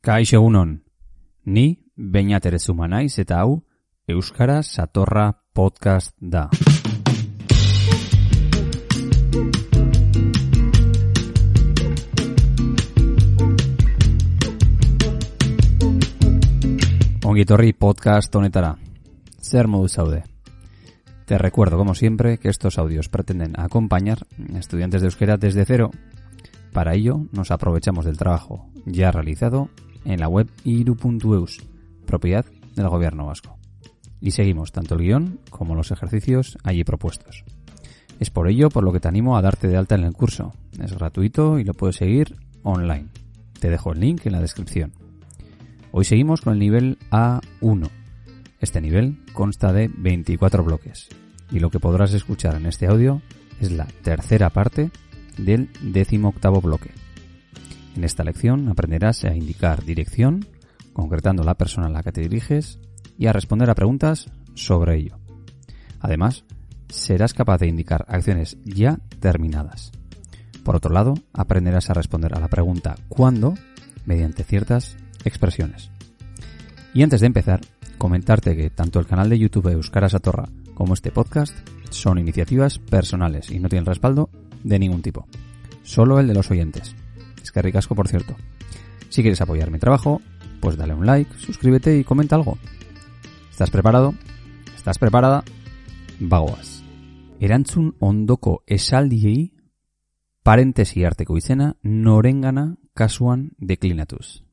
Kaixo egunon, ni Beñat Erezuma naiz eta hau Euskara Satorra Podcast da. Ongitorri podcast honetara. Zer modu? Te recuerdo, como siempre, que estos audios pretenden acompañar estudiantes de euskera desde cero. Para ello, nos aprovechamos del trabajo ya realizado en la web iru.eus, propiedad del gobierno vasco. Y seguimos tanto el guion como los ejercicios allí propuestos. Es por ello por lo que te animo a darte de alta en el curso. Es gratuito y lo puedes seguir online. Te dejo el link en la descripción. Hoy seguimos con el nivel A1. Este nivel consta de 24 bloques y lo que podrás escuchar en este audio es la tercera parte del décimo octavo bloque. En esta lección aprenderás a indicar dirección, concretando la persona a la que te diriges, y a responder a preguntas sobre ello. Además, serás capaz de indicar acciones ya terminadas. Por otro lado, aprenderás a responder a la pregunta ¿cuándo? mediante ciertas expresiones. Y antes de empezar, comentarte que tanto el canal de YouTube Euskara Satorra como este podcast son iniciativas personales y no tienen respaldo de ningún tipo. Solo el de los oyentes. Es que ricasco, por cierto. Si quieres apoyar mi trabajo, pues dale un like, suscríbete y comenta algo. ¿Estás preparado? ¿Estás preparada? Bagoaz. Erantzun ondoko esaldiei parentesi arteko izena norengana kasuan declinatus.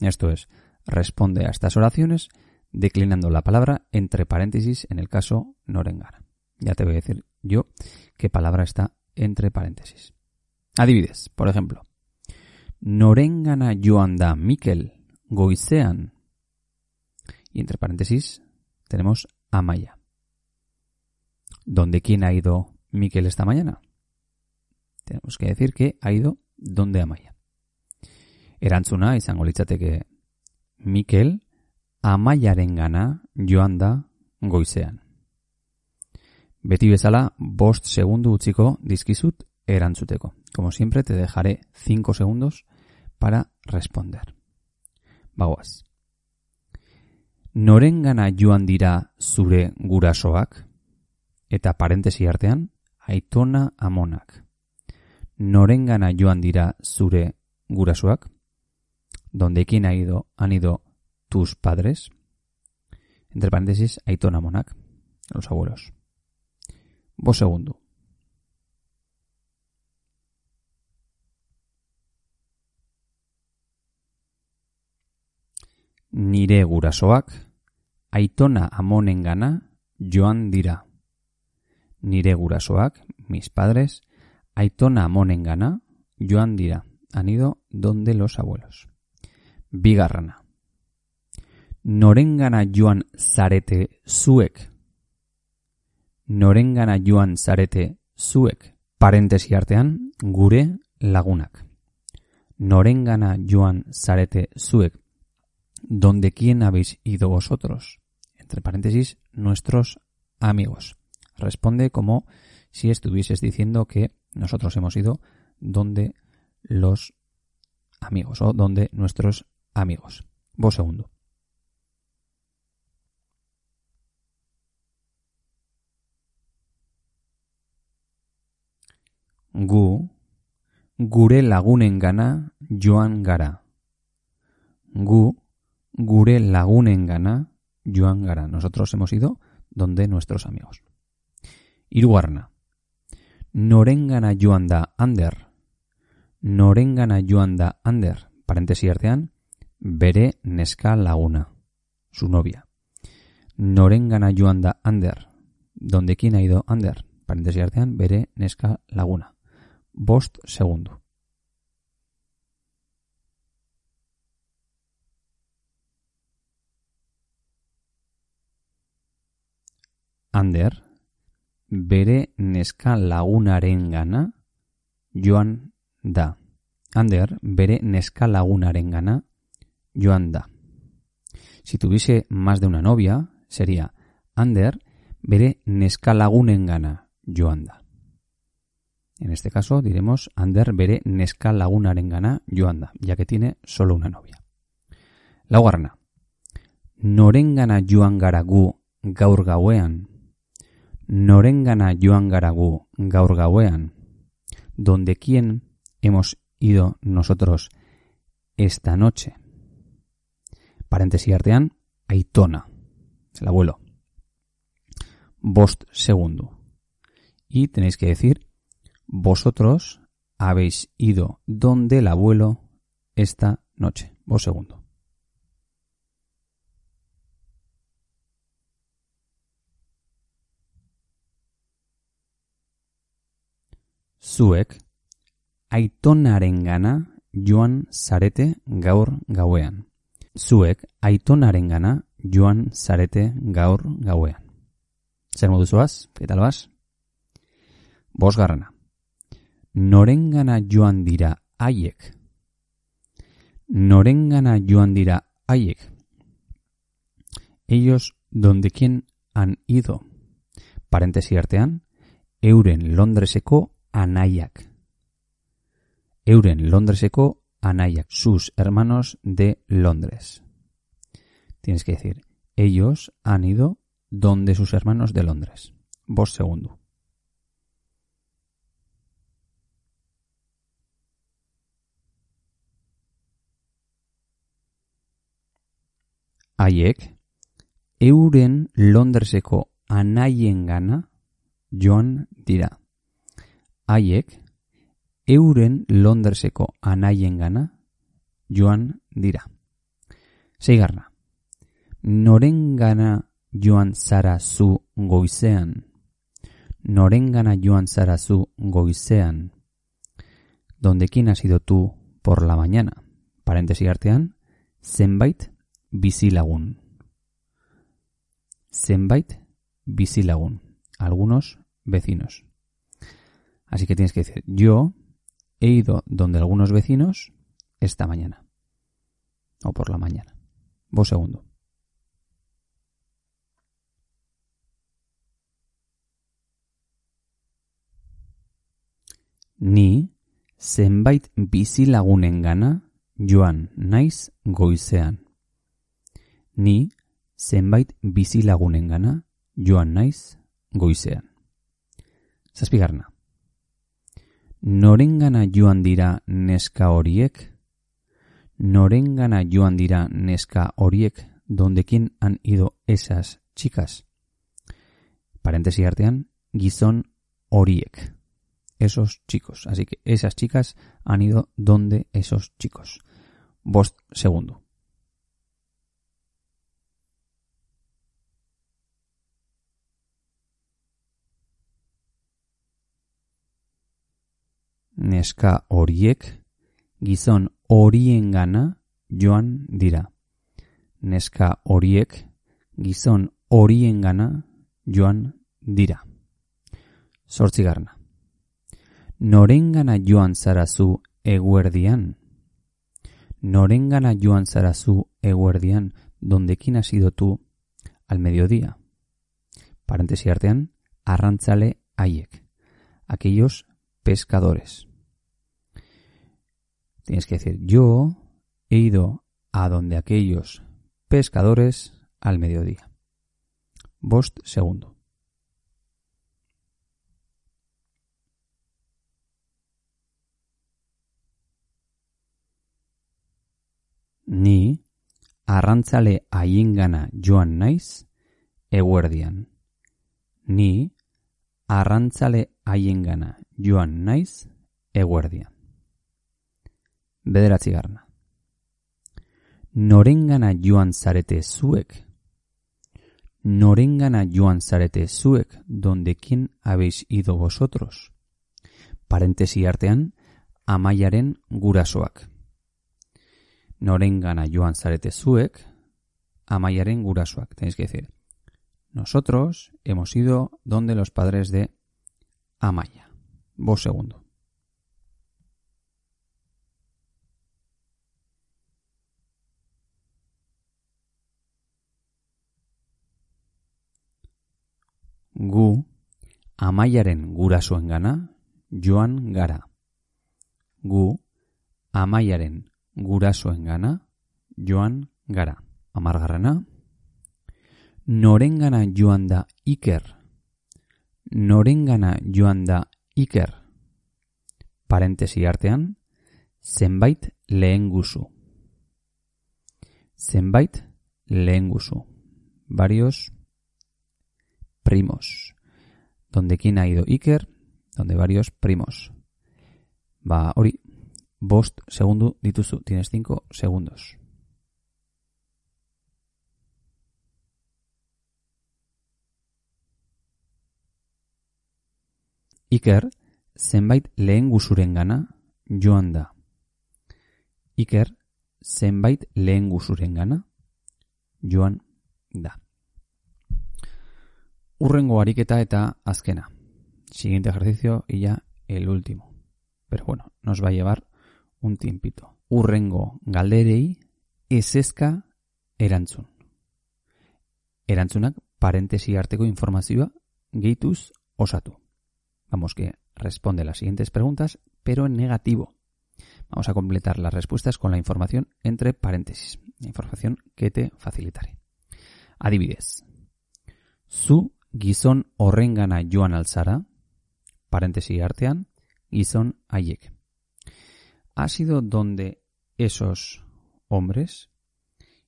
Esto es, responde a estas oraciones declinando la palabra entre paréntesis en el caso norengana. Ya te voy a decir yo qué palabra está entre paréntesis. Adivides, por ejemplo. Norengana joan da Mikel goizean. Y entre paréntesis tenemos Amaya. ¿Dónde quién ha ido Mikel esta mañana? Tenemos que decir que ha ido donde Amaya. Erantzuna izango litzateke Mikel Amaiarengana joan da goizean. Beti bezala, bost segundu utziko dizkizut erantzuteko. Como siempre, te dejaré 5 segundos para responder. Bagoaz. Norengana joan dira zure gurasoak? Eta parentesi artean, aitona amonak. Norengana joan dira zure gurasoak? Donde quién ha ido, han ido tus padres? Entre paréntesis, aitona amonak, los abuelos. Vos segundo. Nire gurasoak, aitona amonengana joan dira. Nire gurasoak, mis padres, aitona amonengana joan dira. Han ido donde los abuelos. Bigarrana. Norengana joan zarete zuek. Norengana joan zarete zuek. Parentesi artean, gure lagunak. Norengana joan zarete zuek. ¿Donde quién habéis ido vosotros? Entre paréntesis, nuestros amigos. Responde como si estuvieses diciendo que nosotros hemos ido donde los amigos o donde nuestros amigos. Vos segundo. Gu, gure lagunengana joan gara. Gu, gure lagunengana joan gara. Nosotros hemos ido donde nuestros amigos. Irugarna. Norengana joan da Ander. Norengana joan da Ander. Paréntesis artean, bere neska laguna. Su novia. Norengana joan da Ander. Donde quién ha ido Ander? Paréntesis artean, bere neska laguna. Bost segundo. Ander, bere neska lagunaren gana joan da. Ander, bere neska lagunaren gana joan da. Si tuviese más de una novia, sería Ander, bere neska lagunen gana joan da. En este caso diremos Ander bere neska lagunaren gana joan da, ya que tiene solo una novia. Laugarna. Norengana joan gara gu. Norengana joan gara gu gaur. Donde quién hemos ido nosotros esta noche. Paréntesis artean, Aitona, el abuelo. Bost segundo. Y tenéis que decir, vosotros habéis ido donde el abuelo esta noche. Vos segundo. Zuek, aitonarengana joan zarete gaur gauean. Zuek, aitonarengana joan zarete gaur gauean. Zer modu zoaz? Eta albaz? Bos garrana. Norengana joan dira haiek. Norengana joan dira haiek. Ellos donde quien han ido. Parentesi artean, euren Londreseko anaiak. Euren Londreseko anaiak, sus hermanos de Londres. Tienes que decir, ellos han ido donde sus hermanos de Londres. Vos segundo. Haiek, euren Londreseko anaien gana joan dira. Haiek, euren Londreseko anaien gana joan dira. Seigarna, noren gana joan zara zu goizean. Noren gana joan zara zu goizean. Donde quién has ido tú por la mañana. Paréntesis artean, zenbait bizilagun. Zenbait bizilagun. Algunos vecinos. Así que tienes que decir, yo he ido donde algunos vecinos esta mañana. O por la mañana. Vos segundo. Ni zenbait bizilagunen gana joan naiz goizean. Ni zenbait bizilagunen gana joan naiz goizean. Zazpigarna. Norengana joan dira neska horiek? Norengana joan dira neska horiek? Donde quién han ido esas chicas? Paréntesis artean, gizon horiek. Esos chicos. Así que esas chicas han ido donde esos chicos. Vos segundo. Neska horiek gizon horiengana joan dira. Neska horiek gizon horiengana joan dira. Zortzigarna. Norengana joan zarazu eguerdian. Norengana joan zarazu eguerdian, donde quién has ido tú al mediodía. Paréntesis artean, arrantzale haiek. Aquellos pescadores. Tienes que decir, yo he ido a donde aquellos pescadores al mediodía. Bost segundo. Ni arrantzale haiengana joan naiz eguerdian. Ni arrantzale haiengana joan naiz eguerdian. Bederatzi garna. Norengana joan zarete zuek. Norengana joan zarete zuek, donde quién habéis ido vosotros. Parentesi artean, amaiaren gurasoak. Norengana joan zarete zuek, amaiaren gurasoak. Tenéis que decir, nosotros hemos ido donde los padres de Amaya. Vos segundo. Gu amaiaren gurasoengana joan gara. Gu amaiaren gurasoengana joan gara. Amargarrena, norengana joan da Iker. Norengana joan da Iker. Parentesi artean, zenbait lehen guzu. Zenbait lehen guzu. Varios primos. Donde quién ha ido Iker, donde varios primos. Va, hori, bost segundo dituzu. Tienes cinco segundos. Iker, zenbait lehen guzuren gana, joan da. Iker, zenbait lehen guzuren gana, joan da. Urrengo ariketa eta azkena. Siguiente ejercicio y ya el último. Pero bueno, nos va a llevar un tiempito. Urrengo galderei eseska erantzun. Erantzunak parentesi arteko informazioa gehituz osatu. Vamos que responde las siguientes preguntas, pero en negativo. Vamos a completar las respuestas con la información entre paréntesis. Información que te facilitaré. Adibidez. Zu gizon horrengana joan alzara, paréntesis artean, gizon haiek. Ha sido donde esos hombres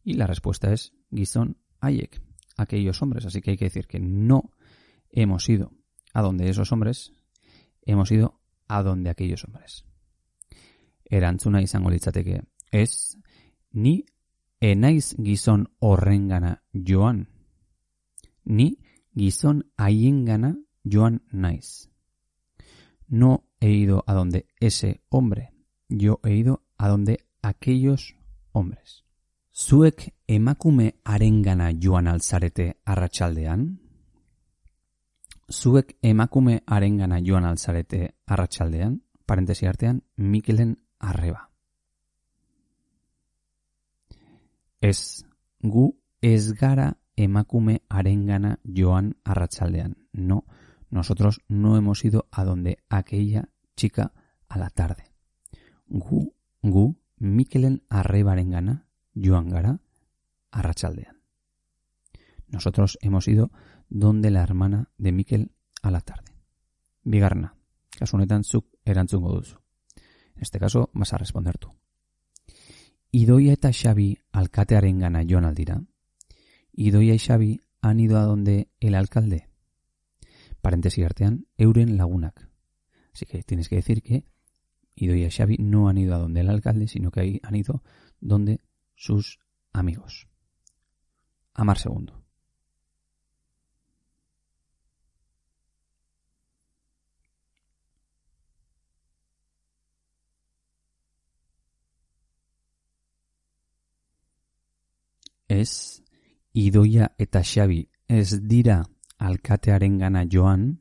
y la respuesta es gizon haiek, aquellos hombres. Así que hay que decir que no hemos ido a donde esos hombres, hemos ido a donde aquellos hombres. Erantzuna izango litzateke, ez, ni enaiz gizon horrengana joan. Ni gizon haiengana joan naiz. No he ido a donde ese hombre, yo he ido a donde aquellos hombres. Zuek emakume arengana joan alzarete arratsaldean? zuek emakume arengana joan alzarete arratsaldean, parentesi artean, Mikelen arreba. Ez, gu ez gara emakume arengana joan arratsaldean. No, nosotros no hemos ido a donde aquella chica a la tarde. Gu, gu, Mikelen arrebarengana joan gara arratsaldean. Nosotros hemos ido donde la hermana de Miquel a la tarde. Bigarna, kasu honetan zuk erantzungo duzu. En este caso, vas a responder tú. Idoia eta Xabi alkatearen gana joan aldira. Idoia y Xabi han ido a donde el alcalde. Paréntesis artean, euren lagunak. Así que tienes que decir que Idoia y Xabi no han ido a donde el alcalde, sino que han ido donde sus amigos. Amar segundo. ez, idoia eta xabi ez dira alkatearen gana joan,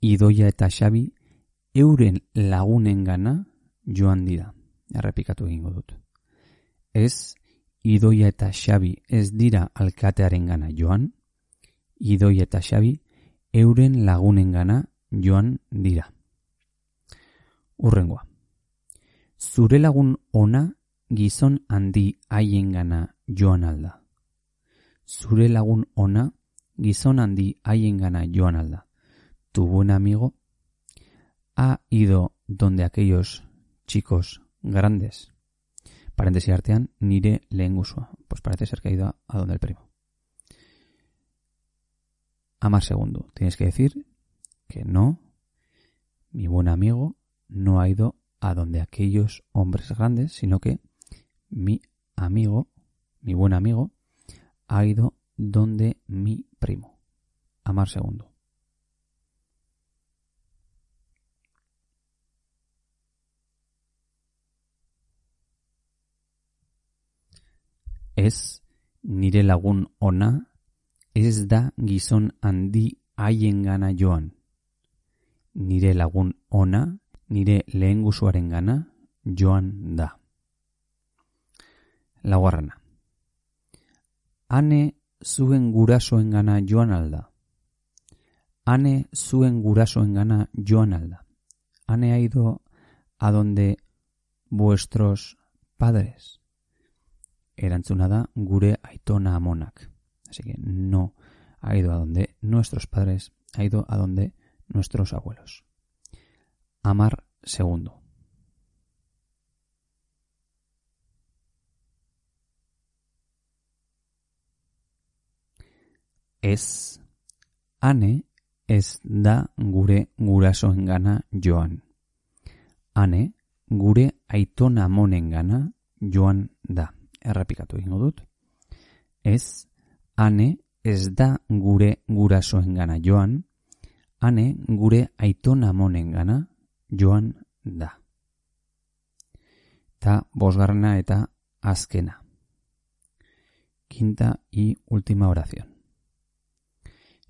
idoia eta xabi euren lagunen gana joan dira. Errepikatu egingo dut. Ez, idoia eta xabi ez dira alkatearen gana joan, idoia eta xabi euren lagunen gana joan dira. Urrengoa. Zure lagun ona gizon handi haiengana joan alda. Zure lagun ona gizon handi haiengana joan alda. Tu buen amigo ha ido donde aquellos chicos grandes. Paréntesis artean, nire lehen. Pues parece ser que ha ido a donde el primo. Amar segundo. Tienes que decir que no, mi buen amigo no ha ido a donde aquellos hombres grandes, sino que mi amigo, mi buen amigo, ha ido donde mi primo. Amar segundo. Ez nire lagun ona ez da gizon handi haiengana joan. Nire lagun ona, nire lehen gana joan da laugarrena. Ane zuen gurasoen gana joan alda. Ane zuen gurasoen gana joan alda. Ane ha ido a donde vuestros padres. erantzuna da gure aitona amonak. Así que no ha ido a donde nuestros padres, ha ido a donde nuestros abuelos. Amar segundo. Ez, ane ez da gure gurasoengana joan. Ane, gure aitona monengana joan da. Errepikatu egingo dut. Ez, ane ez da gure gurasoengana joan. Ane, gure aitona monengana joan da. Ta bosgarrena eta azkena. Quinta y última oración.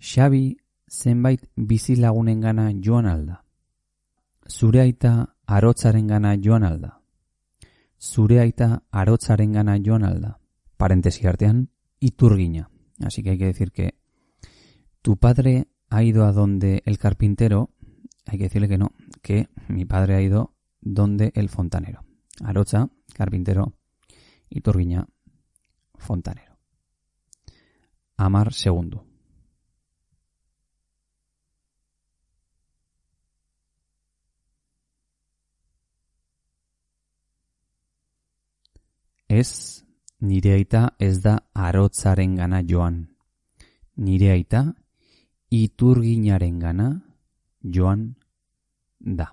Xabi zenbait bizilagunengana joan alda. Zure aita arotzarengana joan alda. Zure aita arotzarengana joan alda. Parentesi artean, iturgina. Así que hay que decir que tu padre ha ido a donde el carpintero, hay que decirle que no, que mi padre ha ido donde el fontanero. Arocha, carpintero, iturguiña, fontanero. Amar segundo. Ez, nire aita ez da arotzaren gana joan. Nire aita iturginaren gana joan da.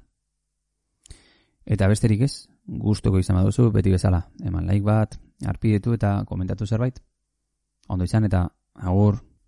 Eta besterik ez, gustoko izan baduzu, beti bezala, eman like bat, arpidetu eta komentatu zerbait. Ondo izan eta agur.